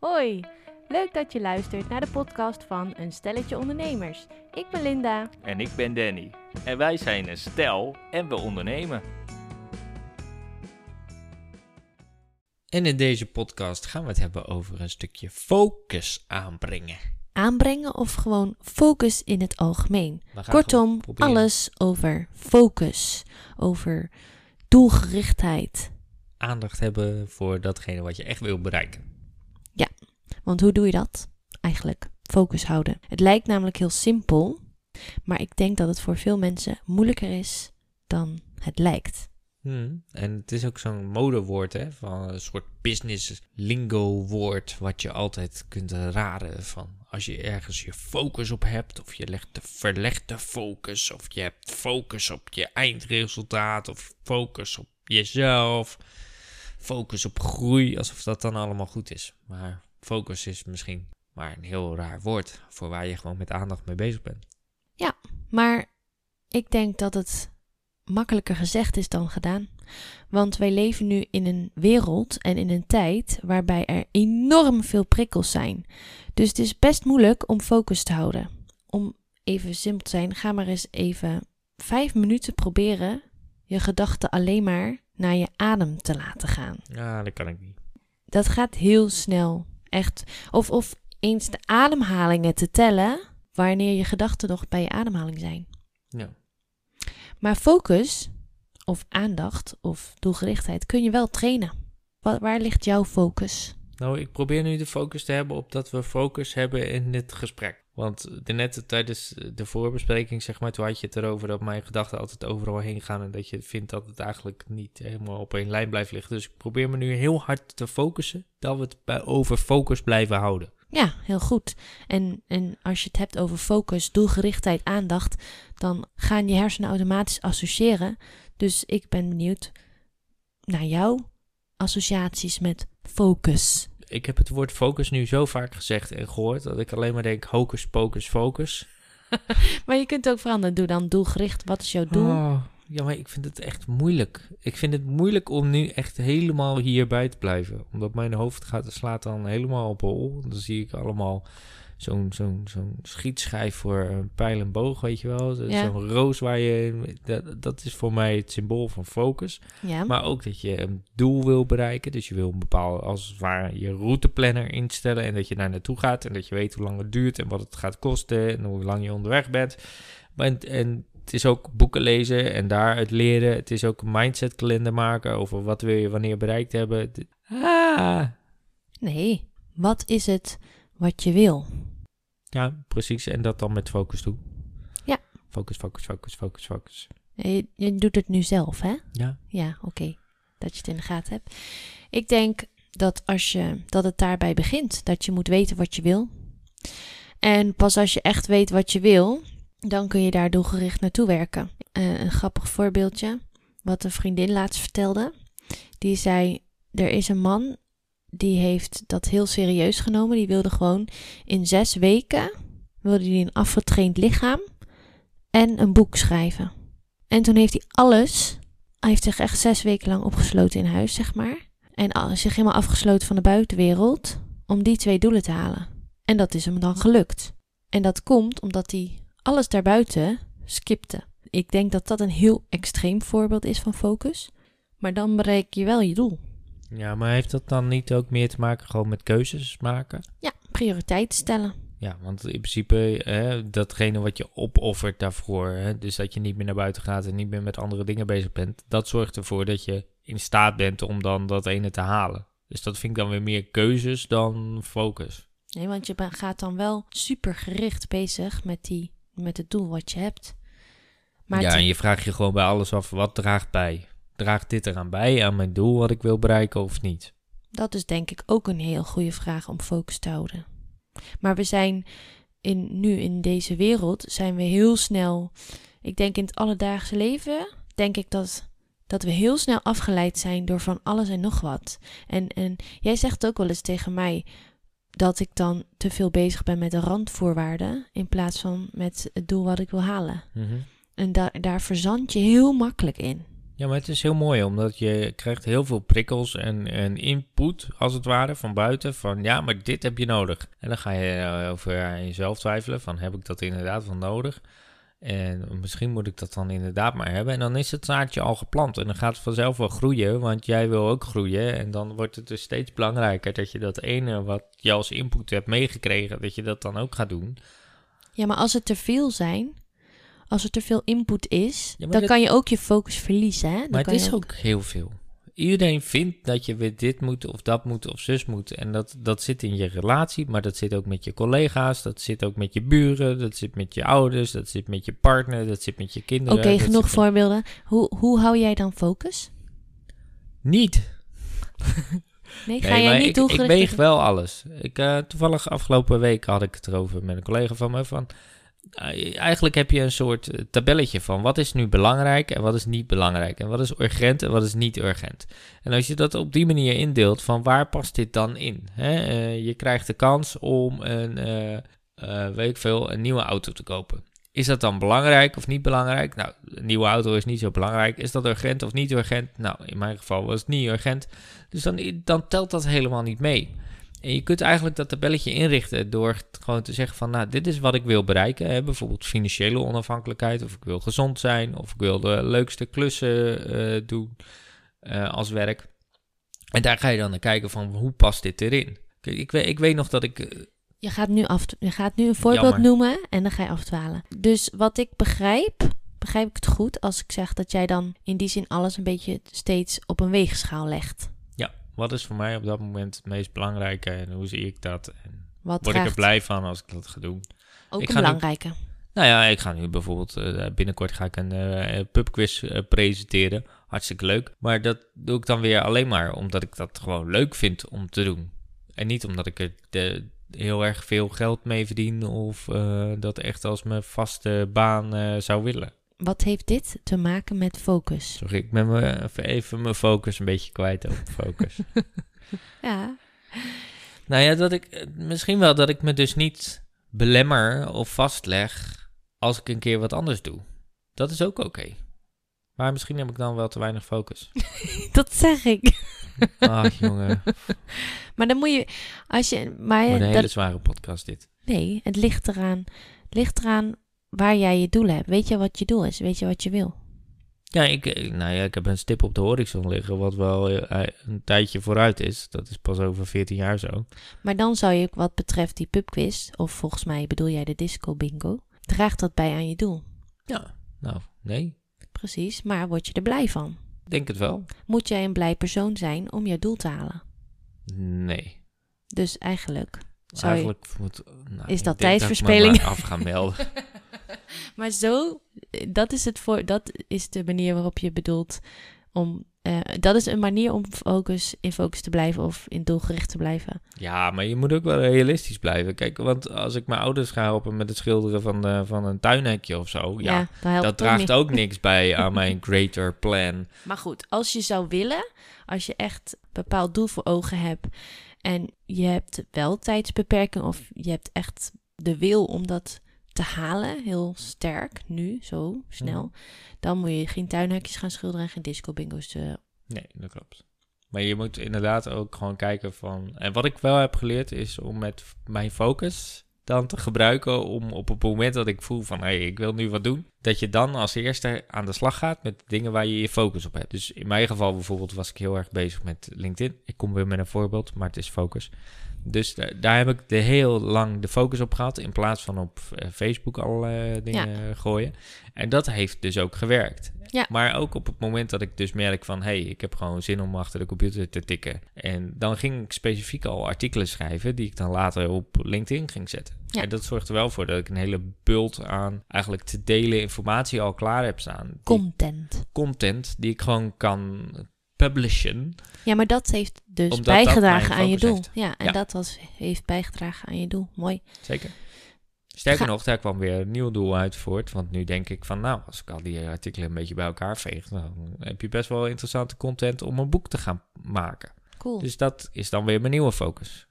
Hoi, leuk dat je luistert naar de podcast van Een Stelletje Ondernemers. Ik ben Linda. En ik ben Danny. En wij zijn een stel en we ondernemen. En in deze podcast gaan we het hebben over een stukje focus aanbrengen. Aanbrengen of gewoon focus in het algemeen. We gaan Kortom, alles over focus, over doelgerichtheid. Aandacht hebben voor datgene wat je echt wil bereiken. Want hoe doe je dat? Eigenlijk focus houden. Het lijkt namelijk heel simpel, maar ik denk dat het voor veel mensen moeilijker is dan het lijkt. Hmm. En het is ook zo'n modewoord, hè? Van een soort business lingo woord wat je altijd kunt raden. Van als je ergens je focus op hebt, of je legt de, verlegt de focus, of je hebt focus op je eindresultaat, of focus op jezelf, focus op groei, alsof dat dan allemaal goed is. Maar focus is misschien maar een heel raar woord voor waar je gewoon met aandacht mee bezig bent. Maar ik denk dat het makkelijker gezegd is dan gedaan. Want wij leven nu in een wereld en in een tijd waarbij er enorm veel prikkels zijn. Dus het is best moeilijk om focus te houden. Om even simpel te zijn, ga maar eens even vijf minuten proberen je gedachten alleen maar naar je adem te laten gaan. Ja, dat kan ik niet. Dat gaat heel snel. Echt. Of, of eens de ademhalingen te tellen wanneer je gedachten nog bij je ademhaling zijn. Ja. Maar focus, of aandacht, of doelgerichtheid kun je wel trainen. Wa- waar ligt jouw focus? Nou, ik probeer nu de focus te hebben op dat we focus hebben in dit gesprek. Want net tijdens de voorbespreking, zeg maar, toen had je het erover dat mijn gedachten altijd overal heen gaan. En dat je vindt dat het eigenlijk niet helemaal op één lijn blijft liggen. Dus ik probeer me nu heel hard te focussen dat we het bij over focus blijven houden. Ja, heel goed. En, en als je het hebt over focus, doelgerichtheid, aandacht, dan gaan je hersenen automatisch associëren. Dus ik ben benieuwd naar jouw associaties met focus. Ik heb het woord focus nu zo vaak gezegd en gehoord dat ik alleen maar denk hocus pocus focus. Maar je kunt ook veranderen. Doe dan doelgericht. Wat is jouw doel? Oh, ja, maar ik vind het echt moeilijk. Ik vind het moeilijk om nu echt helemaal hierbij te blijven. Omdat mijn hoofd gaat, slaat dan helemaal op hol. Dan zie ik allemaal zo'n zo'n zo'n schietschijf voor een pijl en boog, weet je wel. Ja. Zo'n roos waar je... Dat, dat is voor mij het symbool van focus. Ja. Maar ook dat je een doel wil bereiken. Dus je wil een bepaalde, als het ware, je routeplanner instellen. En dat je daar naartoe gaat. En dat je weet hoe lang het duurt en wat het gaat kosten. En hoe lang je onderweg bent. Maar, en, en het is ook boeken lezen en daaruit leren. Het is ook een mindset kalender maken over wat wil je wanneer bereikt hebben. Ah, Nee. Wat is het wat je wil? Ja, precies. En dat dan met focus doen. Ja. Focus, focus, focus, focus, focus. Je, je doet het nu zelf, hè? Ja, Ja, oké. Dat je het in de gaten hebt. Ik denk dat, als je, dat het daarbij begint. Dat je moet weten wat je wil. En pas als je echt weet wat je wil, dan kun je daar doelgericht naartoe werken. Eh, een grappig voorbeeldje, wat een vriendin laatst vertelde. Die zei, er is een man die heeft dat heel serieus genomen. Die wilde gewoon in zes weken, wilde hij een afgetraind lichaam en een boek schrijven. En toen heeft hij alles hij heeft zich echt zes weken lang opgesloten in huis, zeg maar. En zich helemaal afgesloten van de buitenwereld om die twee doelen te halen. En dat is hem dan gelukt. En dat komt omdat hij alles daarbuiten skipte. Ik denk dat dat een heel extreem voorbeeld is van focus. Maar dan bereik je wel je doel. Ja, maar heeft dat dan niet ook meer te maken gewoon met keuzes maken? Ja, prioriteit stellen. Ja, want in principe, hè, datgene wat je opoffert daarvoor, hè, dus dat je niet meer naar buiten gaat en niet meer met andere dingen bezig bent, dat zorgt ervoor dat je in staat bent om dan dat ene te halen. Dus dat vind ik dan weer meer keuzes dan focus. Nee, want je gaat dan wel super gericht bezig met, die, met het doel wat je hebt. Maar ja, en je vraagt je gewoon bij alles af, wat draagt bij? Draagt dit eraan bij, aan mijn doel wat ik wil bereiken of niet? Dat is denk ik ook een heel goede vraag om focus te houden. Maar we zijn in, nu in deze wereld, zijn we heel snel, ik denk in het alledaagse leven, denk ik dat, dat we heel snel afgeleid zijn door van alles en nog wat. En, en jij zegt ook wel eens tegen mij dat ik dan te veel bezig ben met de randvoorwaarden in plaats van met het doel wat ik wil halen. Mhm. En daar daar verzand je heel makkelijk in. Ja, maar het is heel mooi, omdat je krijgt heel veel prikkels en, en input, als het ware, van buiten. Van ja, maar dit heb je nodig. En dan ga je eh, over aan jezelf twijfelen, van heb ik dat inderdaad wel nodig? En misschien moet ik dat dan inderdaad maar hebben. En dan is het zaadje al geplant. En dan gaat het vanzelf wel groeien, want jij wil ook groeien. En dan wordt het dus steeds belangrijker dat je dat ene wat je als input hebt meegekregen, dat je dat dan ook gaat doen. Ja, maar als het te veel zijn, als er te veel input is, Ja, dan dat- kan je ook je focus verliezen. Hè? Dan Maar het is ook heel veel. Iedereen vindt dat je weer dit moet of dat moet of zus moet. En dat, dat zit in je relatie, maar dat zit ook met je collega's, dat zit ook met je buren, dat zit met je ouders, dat zit met je partner, dat zit met je kinderen. Oké, genoeg met- voorbeelden. Hoe, hoe hou jij dan focus? Niet. Nee, ga Nee, jij niet ik, ik weeg wel alles. Ik, eh, toevallig afgelopen week had ik het erover met een collega van me van... eh, eigenlijk heb je een soort eh, tabelletje van wat is nu belangrijk en wat is niet belangrijk. En wat is urgent en wat is niet urgent. En als je dat op die manier indeelt, van waar past dit dan in? Hè? Eh, je krijgt de kans om een, eh, weet ik veel, een nieuwe auto te kopen. Is dat dan belangrijk of niet belangrijk? Nou, een nieuwe auto is niet zo belangrijk. Is dat urgent of niet urgent? Nou, in mijn geval was het niet urgent. Dus dan, dan telt dat helemaal niet mee. En je kunt eigenlijk dat tabelletje inrichten door gewoon te zeggen van, nou, dit is wat ik wil bereiken. Hè? Bijvoorbeeld financiële onafhankelijkheid, of ik wil gezond zijn, of ik wil de leukste klussen eh, doen eh, als werk. En daar ga je dan naar kijken van, hoe past dit erin? Kijk, ik, weet, ik weet nog dat ik... eh, Je gaat, nu af, je gaat nu een voorbeeld Jammer. noemen en dan ga je afdwalen. Dus wat ik begrijp, begrijp ik het goed als ik zeg dat jij dan in die zin alles een beetje steeds op een weegschaal legt. Wat is voor mij op dat moment het meest belangrijke en hoe zie ik dat? En Wat word ik er blij van als ik dat ga doen? ook Ik een nu- belangrijke. Nou ja, ik ga nu bijvoorbeeld eh, binnenkort ga ik een eh, pubquiz eh, presenteren. Hartstikke leuk. Maar dat doe ik dan weer alleen maar omdat ik dat gewoon leuk vind om te doen. En niet omdat ik er de, heel erg veel geld mee verdien of dat echt als mijn vaste baan zou willen. Wat heeft dit te maken met focus? Sorry, ik ben me even, even mijn focus een beetje kwijt op focus. Ja, nou ja, dat ik misschien wel dat ik me dus niet belemmer of vastleg als ik een keer wat anders doe. Dat is ook oké. Maar misschien heb ik dan wel te weinig focus. dat zeg ik. Ach, jongen. Maar dan moet je, als je, maar een dat- hele zware podcast dit. nee, het ligt eraan, het ligt eraan waar jij je doel hebt. Weet je wat je doel is? Weet je wat je wil? Ja, ik, nou ja, ik heb een stip op de horizon liggen, wat wel eh, een tijdje vooruit is. Dat is pas over 14 jaar zo. Maar dan zou je wat betreft die pubquiz, of volgens mij bedoel jij de disco bingo, draagt dat bij aan je doel. Ja, nou, nee. Precies, maar word je er blij van? Denk het wel. Moet jij een blij persoon zijn om je doel te halen? Nee. Dus eigenlijk zou je... Eigenlijk moet, nou, Is dat ik me maar af gaan melden. Maar zo, eh, dat is, het voor, dat is de manier waarop je bedoelt om... eh, dat is een manier om focus, in focus te blijven of in doelgericht te blijven. ja, maar je moet ook wel realistisch blijven. Kijk, want als ik mijn ouders ga helpen met het schilderen van, de, van een tuinhekje of zo, ja, dat draagt niet. ook niks bij aan mijn greater plan. Maar goed, als je zou willen, als je echt een bepaald doel voor ogen hebt en je hebt wel tijdsbeperking of je hebt echt de wil om dat te halen, heel sterk, nu, zo, snel, Mhm. dan moet je geen tuinhekjes gaan schilderen en geen disco bingo's. eh, Nee, dat klopt. Maar je moet inderdaad ook gewoon kijken van... En wat ik wel heb geleerd is om met mijn focus dan te gebruiken... om op het moment dat ik voel van... hé, hey, ik wil nu wat doen... dat je dan als eerste aan de slag gaat met dingen waar je je focus op hebt. Dus in mijn geval bijvoorbeeld was ik heel erg bezig met LinkedIn. Ik kom weer met een voorbeeld, maar het is focus. Dus da- daar heb ik de heel lang de focus op gehad... in plaats van op eh, Facebook allerlei dingen gooien. En dat heeft dus ook gewerkt. Ja. Maar ook op het moment dat ik dus merk van... hé, hey, ik heb gewoon zin om achter de computer te tikken. En dan ging ik specifiek al artikelen schrijven... die ik dan later op LinkedIn ging zetten. Ja. En dat zorgt er wel voor dat ik een hele bult aan... eigenlijk te delen informatie al klaar heb staan. Die content. content die ik gewoon kan publishen. Ja, maar dat heeft dus Omdat bijgedragen aan je doel. heeft. Ja, en Ja. dat was, heeft bijgedragen aan je doel. Mooi. Zeker. Sterker Ga- nog, daar kwam weer een nieuw doel uit voort. Want nu denk ik van, nou, als ik al die artikelen een beetje bij elkaar veeg... dan heb je best wel interessante content om een boek te gaan maken. Cool. Dus dat is dan weer mijn nieuwe focus.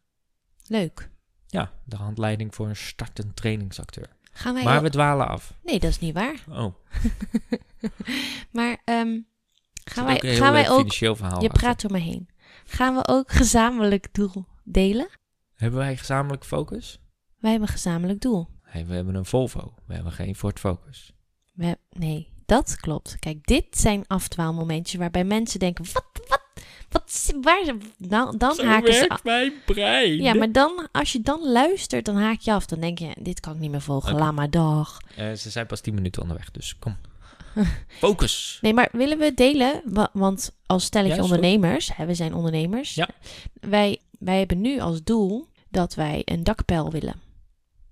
Leuk. Ja, de handleiding voor een startend trainingsacteur. Gaan wij... Maar we dwalen af. Nee, dat is niet waar. Oh, Maar ehm, Gaan wij, ook een heel gaan wij leuk ook... financieel verhaal Je achter. praat door me heen. Gaan we ook gezamenlijk doel delen? Hebben wij gezamenlijk focus? Wij hebben een gezamenlijk doel. Nee, we hebben een Volvo. We hebben geen Ford Focus. We nee, dat klopt. Kijk, dit zijn afdwaalmomentjes waarbij mensen denken: wat, wat, wat, waar ze. Nou, dan haken ze af. mijn brein. Ja, maar dan, als je dan luistert, dan haak je af. Dan denk je: dit kan ik niet meer volgen. Oké. Laat maar dag. Eh, ze zijn pas 10 minuten onderweg, dus kom. Focus. Nee, maar willen we delen? Wa- Want als stelletje Ja, ondernemers, hè, we zijn ondernemers. Ja. Wij, wij hebben nu als doel dat wij een dakpijl willen.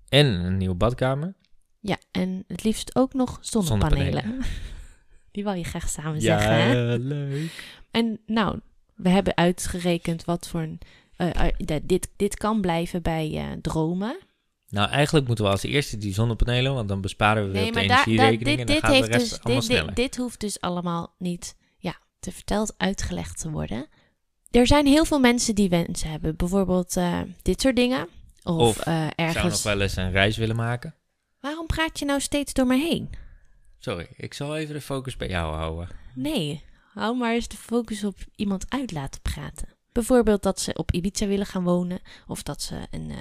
En een nieuwe badkamer. Ja, en het liefst ook nog zonnepanelen. Zonnepanelen. Die wil je graag samen zeggen, hè? leuk. En nou, we hebben uitgerekend wat voor een. eh, eh, dit, dit kan blijven bij eh, dromen. Nou, eigenlijk moeten we als eerste die zonnepanelen, want dan besparen we weer Nee, op de energierekening dit, en dan dit, gaat de rest dus, allemaal dit, sneller. dit hoeft dus allemaal niet ja, te verteld uitgelegd te worden. Er zijn heel veel mensen die wensen hebben. Bijvoorbeeld eh, dit soort dingen. Of, Of, eh, Ik zou nog ergens. wel eens een reis willen maken. Waarom praat je nou steeds door me heen? Sorry, ik zal even de focus bij jou houden. Nee, hou maar eens de focus op iemand uit laten praten. Bijvoorbeeld dat ze op Ibiza willen gaan wonen. Of dat ze een eh,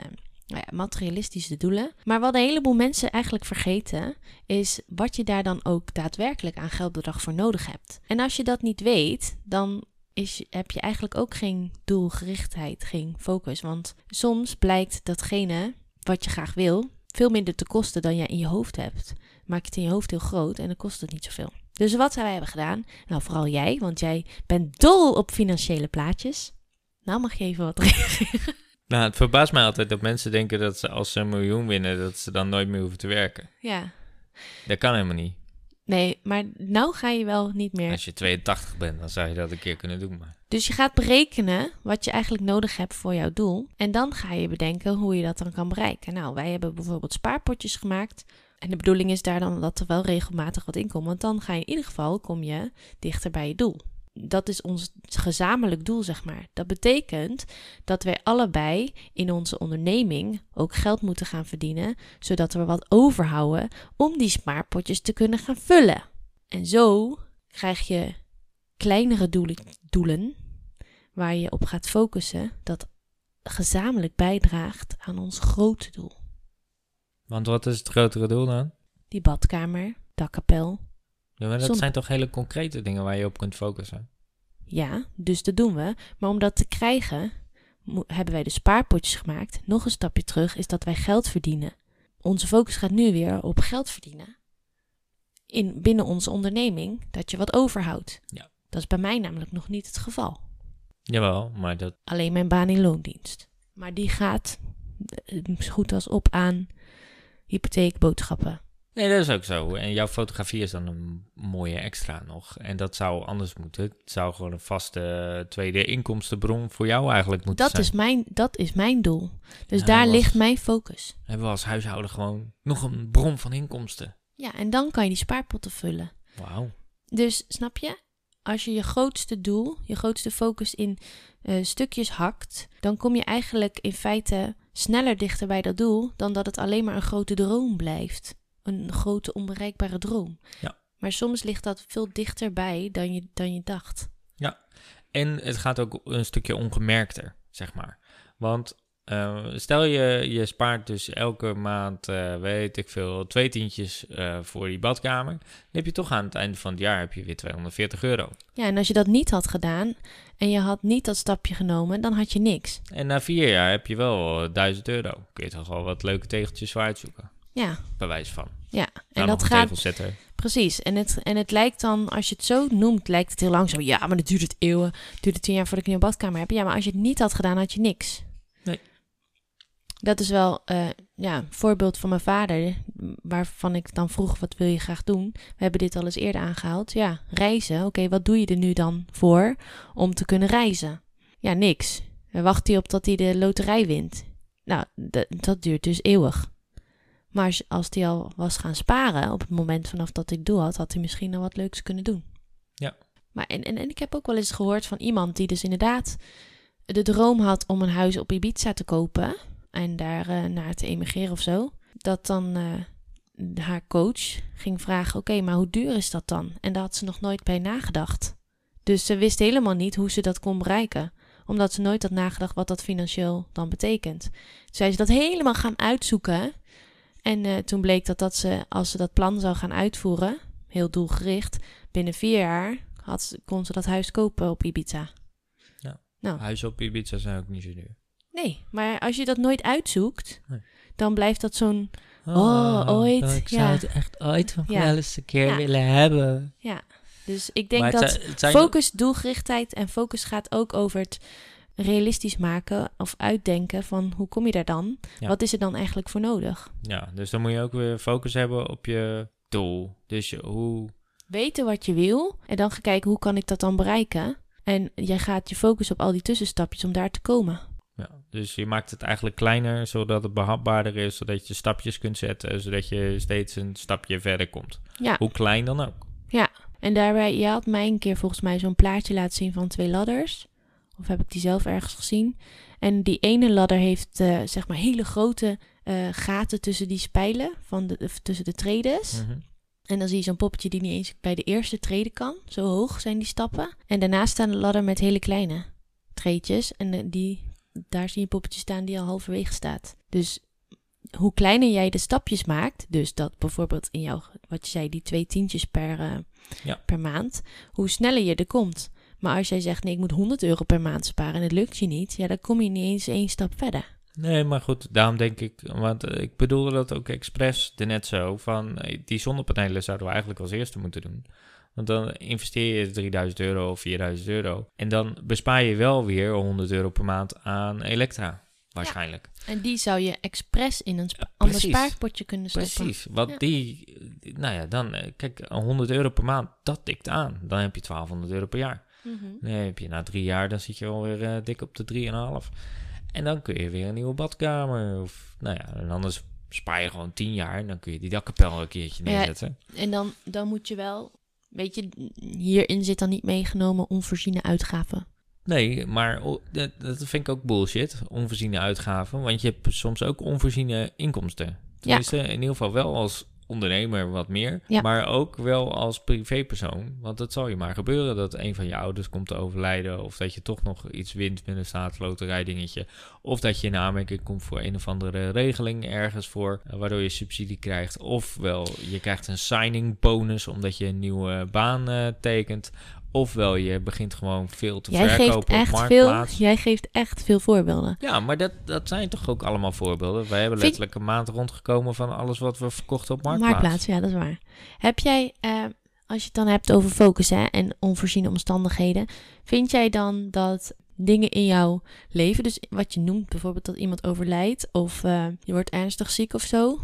nou ja, materialistische doelen. Maar wat een heleboel mensen eigenlijk vergeten, is wat je daar dan ook daadwerkelijk aan geldbedrag voor nodig hebt. En als je dat niet weet, dan is, heb je eigenlijk ook geen doelgerichtheid, geen focus. Want soms blijkt datgene wat je graag wil, veel minder te kosten dan jij in je hoofd hebt. Maak het in je hoofd heel groot en dan kost het niet zoveel. Dus wat wij hebben gedaan, nou vooral jij, want jij bent dol op financiële plaatjes. Nou mag je even wat reageren. Nou, het verbaast mij altijd dat mensen denken dat ze als ze een miljoen winnen, dat ze dan nooit meer hoeven te werken. Ja. Dat kan helemaal niet. Nee, maar nou ga je wel niet meer. Als je 82 bent, dan zou je dat een keer kunnen doen. Maar Dus je gaat berekenen wat je eigenlijk nodig hebt voor jouw doel. En dan ga je bedenken hoe je dat dan kan bereiken. Nou, wij hebben bijvoorbeeld spaarpotjes gemaakt. En de bedoeling is daar dan dat er wel regelmatig wat in komt. Want dan ga je in ieder geval kom je dichter bij je doel. Dat is ons gezamenlijk doel, zeg maar. Dat betekent dat wij allebei in onze onderneming ook geld moeten gaan verdienen, zodat we wat overhouden om die spaarpotjes te kunnen gaan vullen. En zo krijg je kleinere doelen, doelen waar je op gaat focussen, dat gezamenlijk bijdraagt aan ons grote doel. Want wat is het grotere doel dan? Die badkamer, dakkapel. Ja, maar dat zijn toch hele concrete dingen waar je op kunt focussen? Ja, dus dat doen we. Maar om dat te krijgen, hebben wij de spaarpotjes gemaakt. Nog een stapje terug is dat wij geld verdienen. Onze focus gaat nu weer op geld verdienen. In, binnen onze onderneming, dat je wat overhoudt. Ja. Dat is bij mij namelijk nog niet het geval. Jawel, maar dat... alleen mijn baan in loondienst. Maar die gaat eh, zo goed als op aan hypotheek, boodschappen. Nee, dat is ook zo. En jouw fotografie is dan een mooie extra nog. En dat zou anders moeten. Het zou gewoon een vaste tweede inkomstenbron voor jou eigenlijk moeten Dat zijn. is, mijn, dat is mijn doel. Dus Ja, daar ligt mijn focus. Hebben we als huishouden gewoon nog een bron van inkomsten. Ja, en dan kan je die spaarpotten vullen. Wauw. Dus snap je? Als je je grootste doel, je grootste focus in eh, stukjes hakt, dan kom je eigenlijk in feite sneller dichter bij dat doel dan dat het alleen maar een grote droom blijft. Een grote onbereikbare droom. Ja. Maar soms ligt dat veel dichterbij dan je, dan je dacht. En het gaat ook een stukje ongemerkter, zeg maar. Want eh, stel je, je spaart dus elke maand, eh, weet ik veel, twee tientjes eh, voor die badkamer. Dan heb je toch aan het einde van het jaar heb je weer 240 euro. Ja, en als je dat niet had gedaan en je had niet dat stapje genomen, dan had je niks. En na vier jaar heb je wel eh, 1000 euro. Kun je toch wel wat leuke tegeltjes voor uitzoeken. Ja, Bij wijze van. ja. En Nou, dat gaat precies. En het, en het lijkt dan, als je het zo noemt, lijkt het heel lang zo. Ja, maar dat duurt het eeuwen. Duurt het tien jaar voordat ik een nieuwe badkamer heb. Ja, maar als je het niet had gedaan, had je niks. Nee. Dat is wel eh, ja, een voorbeeld van mijn vader, waarvan ik dan vroeg, wat wil je graag doen? We hebben dit al eens eerder aangehaald. Ja, reizen. Oké, wat doe je er nu dan voor om te kunnen reizen? Ja, niks. Dan wacht hij op dat hij de loterij wint. Nou, dat duurt dus eeuwig. Maar als- hij al was gaan sparen, op het moment vanaf dat het doel had, had hij misschien nog wat leuks kunnen doen. Ja. Maar en, en, en ik heb ook wel eens gehoord van iemand die dus inderdaad de droom had om een huis op Ibiza te kopen en daar eh, naar te emigreren of zo. Dat dan eh, haar coach ging vragen: Oké, maar hoe duur is dat dan? En daar had ze nog nooit bij nagedacht. Dus ze wist helemaal niet hoe ze dat kon bereiken. Omdat ze nooit had nagedacht wat dat financieel dan betekent. Toen zei ze dat helemaal gaan uitzoeken. En eh, toen bleek dat, dat ze, als ze dat plan zou gaan uitvoeren, heel doelgericht, binnen vier jaar had, ze- kon ze dat huis kopen op Ibiza. Huizen op Ibiza zijn ook niet zo duur. Nee, maar als je dat nooit uitzoekt, Nee. dan blijft dat zo'n Oh, ooit, Ik ja. zou het echt ooit nog Ja. wel eens een keer Ja. willen hebben. Ja, dus ik denk dat focus, doelgerichtheid en focus gaat ook over het realistisch maken of uitdenken van hoe kom je daar dan? Ja. Wat is er dan eigenlijk voor nodig? Ja, dus dan moet je ook weer focus hebben op je doel. Dus je, hoe... Weten wat je wil en dan gaan kijken hoe kan ik dat dan bereiken? En jij gaat je focus op al die tussenstapjes om daar te komen. Ja, dus je maakt het eigenlijk kleiner, zodat het behapbaarder is, zodat je stapjes kunt zetten, zodat je steeds een stapje verder komt. Ja. Hoe klein dan ook. En daarbij, je had mij een keer volgens mij zo'n plaatje laten zien van twee ladders. Of heb ik die zelf ergens gezien? En die ene ladder heeft eh, zeg maar hele grote eh, gaten tussen die spijlen, van de, tussen de tredes. Mhm. En dan zie je zo'n poppetje die niet eens bij de eerste treden kan. Zo hoog zijn die stappen. En daarnaast staan de ladder met hele kleine treedjes. En eh, die, daar zie je een poppetje staan die al halverwege staat. Dus hoe kleiner jij de stapjes maakt, dus dat bijvoorbeeld in jouw, wat je zei, die twee tientjes per, Ja. per maand, hoe sneller je er komt. Maar als jij zegt, nee, ik moet 100 euro per maand sparen en het lukt je niet, ja, dan kom je niet eens één stap verder. Nee, maar goed, daarom denk ik, want eh, ik bedoelde dat ook expres net zo, van eh, die zonnepanelen zouden we eigenlijk als eerste moeten doen. Want dan investeer je 3000 euro of 4000 euro. En dan bespaar je wel weer 100 euro per maand aan elektra, waarschijnlijk. En die zou je expres in een spa- ander spaarpotje kunnen stoppen. Precies, want Ja. die, nou ja, dan, eh, kijk, 100 euro per maand, dat tikt aan. Dan heb je 1200 euro per jaar. Mhm. Dan heb je na drie jaar, dan zit je alweer eh, dik op de 3,5. En dan kun je weer een nieuwe badkamer. Of, nou ja, en anders spaar je gewoon 10 jaar en dan kun je die dakkapel een keertje Ja. neerzetten. En dan, dan moet je wel, weet je, hierin zit dan niet meegenomen onvoorziene uitgaven. Nee, maar dat vind ik ook bullshit, onvoorziene uitgaven. Want je hebt soms ook onvoorziene inkomsten. Tenminste, in ieder geval wel als ondernemer wat meer, Ja. maar ook wel als privépersoon. Want het zal je maar gebeuren dat een van je ouders komt te overlijden, of dat je toch nog iets wint met een staatsloterijdingetje, of dat je in aanmerking komt voor een of andere regeling ergens voor, eh, waardoor je subsidie krijgt, ofwel je krijgt een signing bonus omdat je een nieuwe baan eh, tekent, ofwel je begint gewoon veel te Jij geeft, verkopen op echt marktplaats. veel, jij geeft echt veel voorbeelden. Ja, maar dat, dat zijn toch ook allemaal voorbeelden. Wij hebben Vind- letterlijk een maand rondgekomen van alles wat we verkochten op marktplaats. Marktplaats, ja, dat is waar. Heb jij, eh, als je het dan hebt over focus hè, en onvoorziene omstandigheden, vind jij dan dat dingen in jouw leven, dus wat je noemt bijvoorbeeld dat iemand overlijdt of eh, je wordt ernstig ziek of zo,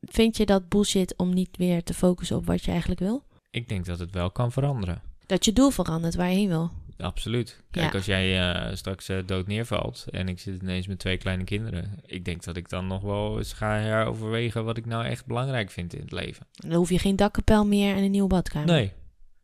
vind je dat bullshit om niet weer te focussen op wat je eigenlijk wil? Ik denk dat het wel kan veranderen. Dat je doel verandert waar je heen wil. Absoluut. Kijk, Ja. als jij eh, straks eh, dood neervalt en ik zit ineens met twee kleine kinderen. Ik denk dat ik dan nog wel eens ga heroverwegen wat ik nou echt belangrijk vind in het leven. Dan hoef je geen dakkapel meer en een nieuwe badkamer. Nee,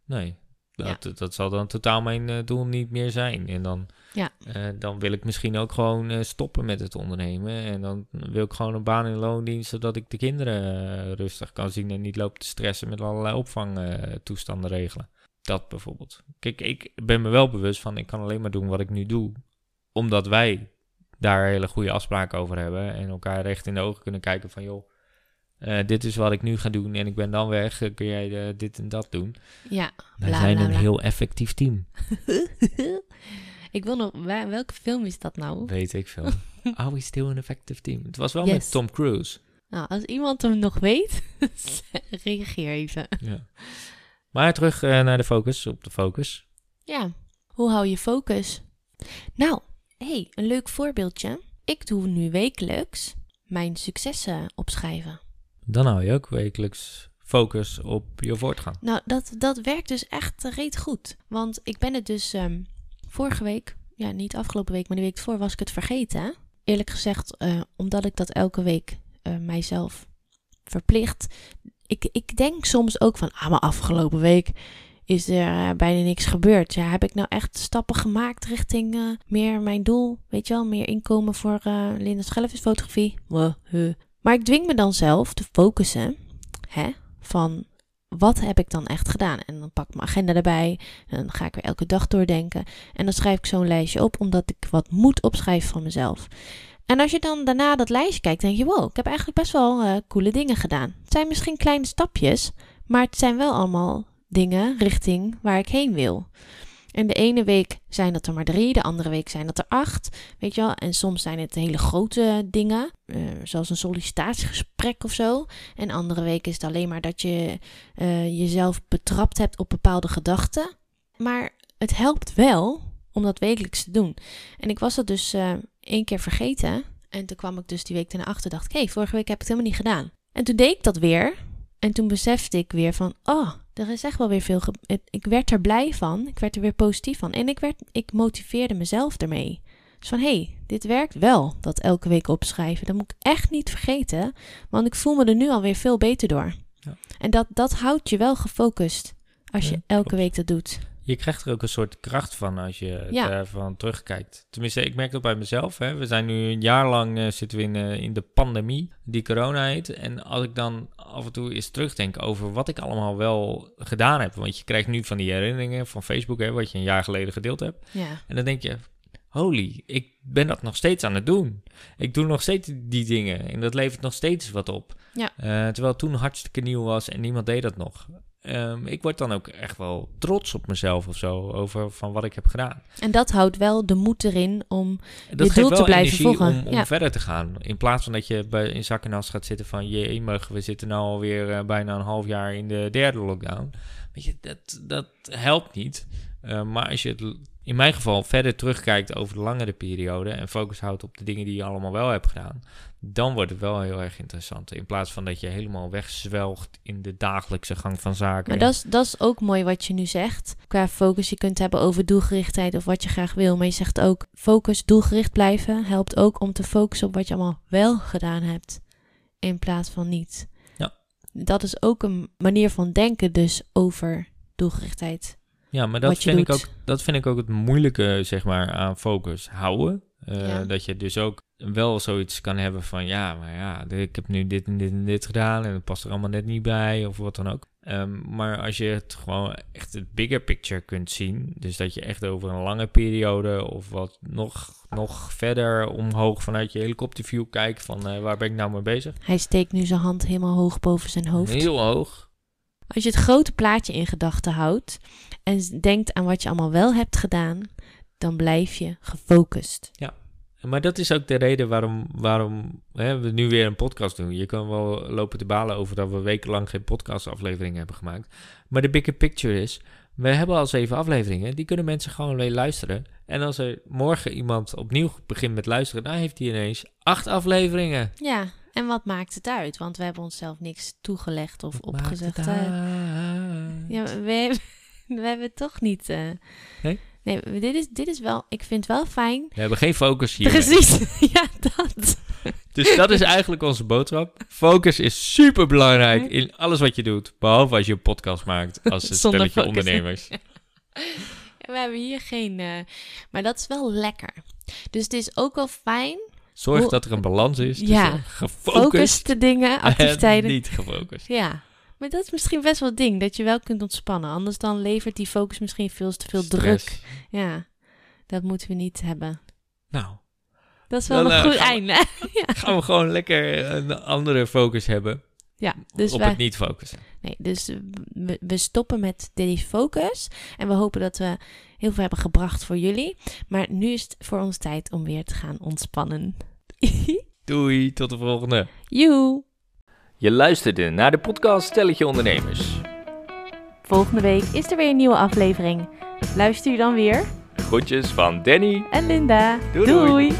nee. Dat, dat zal dan totaal mijn eh, doel niet meer zijn. En dan, Ja. dan wil ik misschien ook gewoon stoppen met het ondernemen. En dan wil ik gewoon een baan in loondienst, zodat ik de kinderen rustig kan zien en niet loop te stressen met allerlei opvangtoestanden regelen. Dat bijvoorbeeld. Kijk, ik ben me wel bewust van, ik kan alleen maar doen wat ik nu doe. Omdat wij daar hele goede afspraken over hebben. En elkaar recht in de ogen kunnen kijken van, joh, eh, dit is wat ik nu ga doen en ik ben dan weg. eh, kun jij eh, dit en dat doen? Ja. Wij Bla, zijn bla, een heel effectief team. ik wil nog, waar- welke film is dat nou? Weet ik veel. Are we still an effective team? Het was wel Yes. met Tom Cruise. Nou, als iemand hem nog weet, reageer even. Ja. Maar terug eh, naar de focus, op de focus. Ja, hoe hou je focus? Nou, hé, hey, een leuk voorbeeldje. Ik doe nu wekelijks mijn successen opschrijven. Dan hou je ook wekelijks focus op je voortgang. Nou, dat, dat werkt dus echt reet goed. Want ik ben het dus ehm, vorige week, ja, niet afgelopen week, maar de week voor was ik het vergeten. Eerlijk gezegd, eh, omdat ik dat elke week eh, mijzelf verplicht. Ik, ik denk soms ook van, ah, maar afgelopen week is er eh, bijna niks gebeurd. Ja, heb ik nou echt stappen gemaakt richting eh, meer mijn doel? Weet je wel, meer inkomen voor eh Linda Schelvis fotografie? Maar ik dwing me dan zelf te focussen, hè, van wat heb ik dan echt gedaan? En dan pak ik mijn agenda erbij. En dan ga ik weer elke dag doordenken. En dan schrijf ik zo'n lijstje op, omdat ik wat moet opschrijven van mezelf. En als je dan daarna dat lijstje kijkt, denk je: wow, ik heb eigenlijk best wel uh, coole dingen gedaan. Het zijn misschien kleine stapjes, maar het zijn wel allemaal dingen richting waar ik heen wil. En de ene week zijn dat er maar drie, de andere week zijn dat er acht. Weet je wel? En soms zijn het hele grote dingen, uh, zoals een sollicitatiegesprek of zo. En andere week is het alleen maar dat je uh, jezelf betrapt hebt op bepaalde gedachten. Maar het helpt wel om dat wekelijks te doen. En ik was dat dus uh, één keer vergeten. En toen kwam ik dus die week daarna achter dacht ik, hey, vorige week heb ik het helemaal niet gedaan. En toen deed ik dat weer. En toen besefte ik weer van, oh, er is echt wel weer veel. Ik werd er blij van. Ik werd er weer positief van. En ik, werd, ik motiveerde mezelf ermee. Dus van hé, hey, dit werkt wel. Dat elke week opschrijven. Dat moet ik echt niet vergeten. Want ik voel me er nu alweer veel beter door. Ja. En dat, dat houdt je wel gefocust. Als je elke klopt. week dat doet. Je krijgt er ook een soort kracht van als je ja. ervan terugkijkt. Tenminste, ik merk dat bij mezelf. Hè. We zijn nu een jaar lang uh, zitten we in, uh, in de pandemie, die corona heet. En als ik dan af en toe eens terugdenk over wat ik allemaal wel gedaan heb. Want je krijgt nu van die herinneringen van Facebook, hè, wat je een jaar geleden gedeeld hebt. Ja. En dan denk je, holy, ik ben dat nog steeds aan het doen. Ik doe nog steeds die dingen en dat levert nog steeds wat op. Ja. Uh, terwijl het toen hartstikke nieuw was en niemand deed dat nog. Um, ik word dan ook echt wel trots op mezelf of zo, over van wat ik heb gedaan. En dat houdt wel de moed erin om dat je doel te blijven volgen. Om, om ja. verder te gaan. In plaats van dat je bij, in zak en as gaat zitten van, je mag, we zitten nu alweer uh, bijna een half jaar in de derde lockdown. Weet je, dat, dat helpt niet. Uh, maar als je het in mijn geval verder terugkijkt over de langere periode en focus houdt op de dingen die je allemaal wel hebt gedaan, dan wordt het wel heel erg interessant. In plaats van dat je helemaal wegzwelgt in de dagelijkse gang van zaken. Maar dat is, dat is ook mooi wat je nu zegt. Qua focus, je kunt hebben over doelgerichtheid of wat je graag wil. Maar je zegt ook, focus, doelgericht blijven, helpt ook om te focussen op wat je allemaal wel gedaan hebt. In plaats van niet. Ja. Dat is ook een manier van denken dus over doelgerichtheid. Ja, maar dat vind, ik ook, dat vind ik ook het moeilijke, zeg maar, aan focus houden. Uh, ja. Dat je dus ook wel zoiets kan hebben van, ja, maar ja, ik heb nu dit en dit en dit gedaan en het past er allemaal net niet bij of wat dan ook. Um, maar als je het gewoon echt het bigger picture kunt zien, dus dat je echt over een lange periode of wat nog, nog verder omhoog vanuit je helikopterview kijkt van uh, waar ben ik nou mee bezig. Hij steekt nu zijn hand helemaal hoog boven zijn hoofd. Heel hoog. Als je het grote plaatje in gedachten houdt en denkt aan wat je allemaal wel hebt gedaan, dan blijf je gefocust. Ja, maar dat is ook de reden waarom, waarom hè, we nu weer een podcast doen. Je kan wel lopen te balen over dat we wekenlang geen podcastafleveringen hebben gemaakt. Maar de bigger picture is, we hebben al zeven afleveringen. Die kunnen mensen gewoon weer luisteren. En als er morgen iemand opnieuw begint met luisteren, dan heeft hij ineens acht afleveringen. Ja, en wat maakt het uit? Want we hebben onszelf niks toegelegd of wat opgezegd. Ja, we, we hebben toch niet. Uh, nee? Nee, dit is, dit is wel. Ik vind wel fijn. We hebben geen focus hier. Precies, ja, dat. Dus dat is eigenlijk onze boodschap. Focus is super belangrijk in alles wat je doet. Behalve als je een podcast maakt als een stelletje ondernemers. we hebben hier geen. Uh, maar dat is wel lekker. Dus het is ook wel fijn Zorg Hoe, dat er een balans is tussen ja, gefocuste dingen, activiteiten. En niet gefocust. Ja, maar dat is misschien best wel het ding, dat je wel kunt ontspannen. Anders dan levert die focus misschien veel te veel Stress. druk. Ja, dat moeten we niet hebben. Nou. Dat is wel dan, een goed uh, einde. ja. Gaan we gewoon lekker een andere focus hebben. Ja, dus op wij, het niet focussen. Nee, dus we, we stoppen met deze focus. En we hopen dat we heel veel hebben gebracht voor jullie. Maar nu is het voor ons tijd om weer te gaan ontspannen. Doei, tot de volgende. Joe. Je luisterde naar de podcast Stelletje Ondernemers. Volgende week is er weer een nieuwe aflevering. Luister je dan weer? Groetjes van Danny en Linda. doei. doei.